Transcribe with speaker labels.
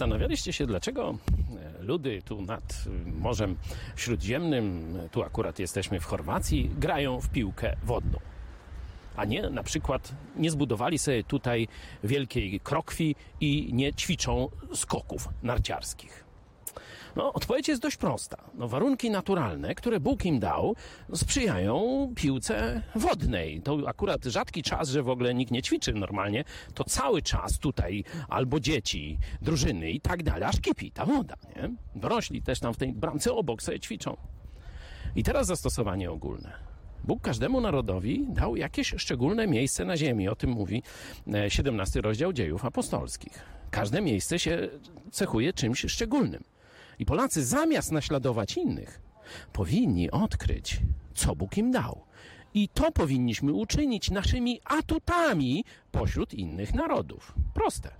Speaker 1: Zastanawialiście się, dlaczego e, ludy tu nad y, Morzem Śródziemnym, tu akurat jesteśmy w Chorwacji, grają w piłkę wodną. A nie na przykład nie zbudowali sobie tutaj wielkiej krokwi i nie ćwiczą skoków narciarskich. No, odpowiedź jest dość prosta. No, warunki naturalne, które Bóg im dał, sprzyjają piłce wodnej. To akurat rzadki czas, że w ogóle nikt nie ćwiczy normalnie, to cały czas tutaj albo dzieci, drużyny i tak dalej, aż kipi ta woda, nie? Dorośli też tam w tej bramce obok sobie ćwiczą. I teraz zastosowanie ogólne. Bóg każdemu narodowi dał jakieś szczególne miejsce na ziemi. O tym mówi 17 rozdział dziejów apostolskich. Każde miejsce się cechuje czymś szczególnym. I Polacy zamiast naśladować innych, powinni odkryć, co Bóg im dał. I to powinniśmy uczynić naszymi atutami pośród innych narodów. Proste.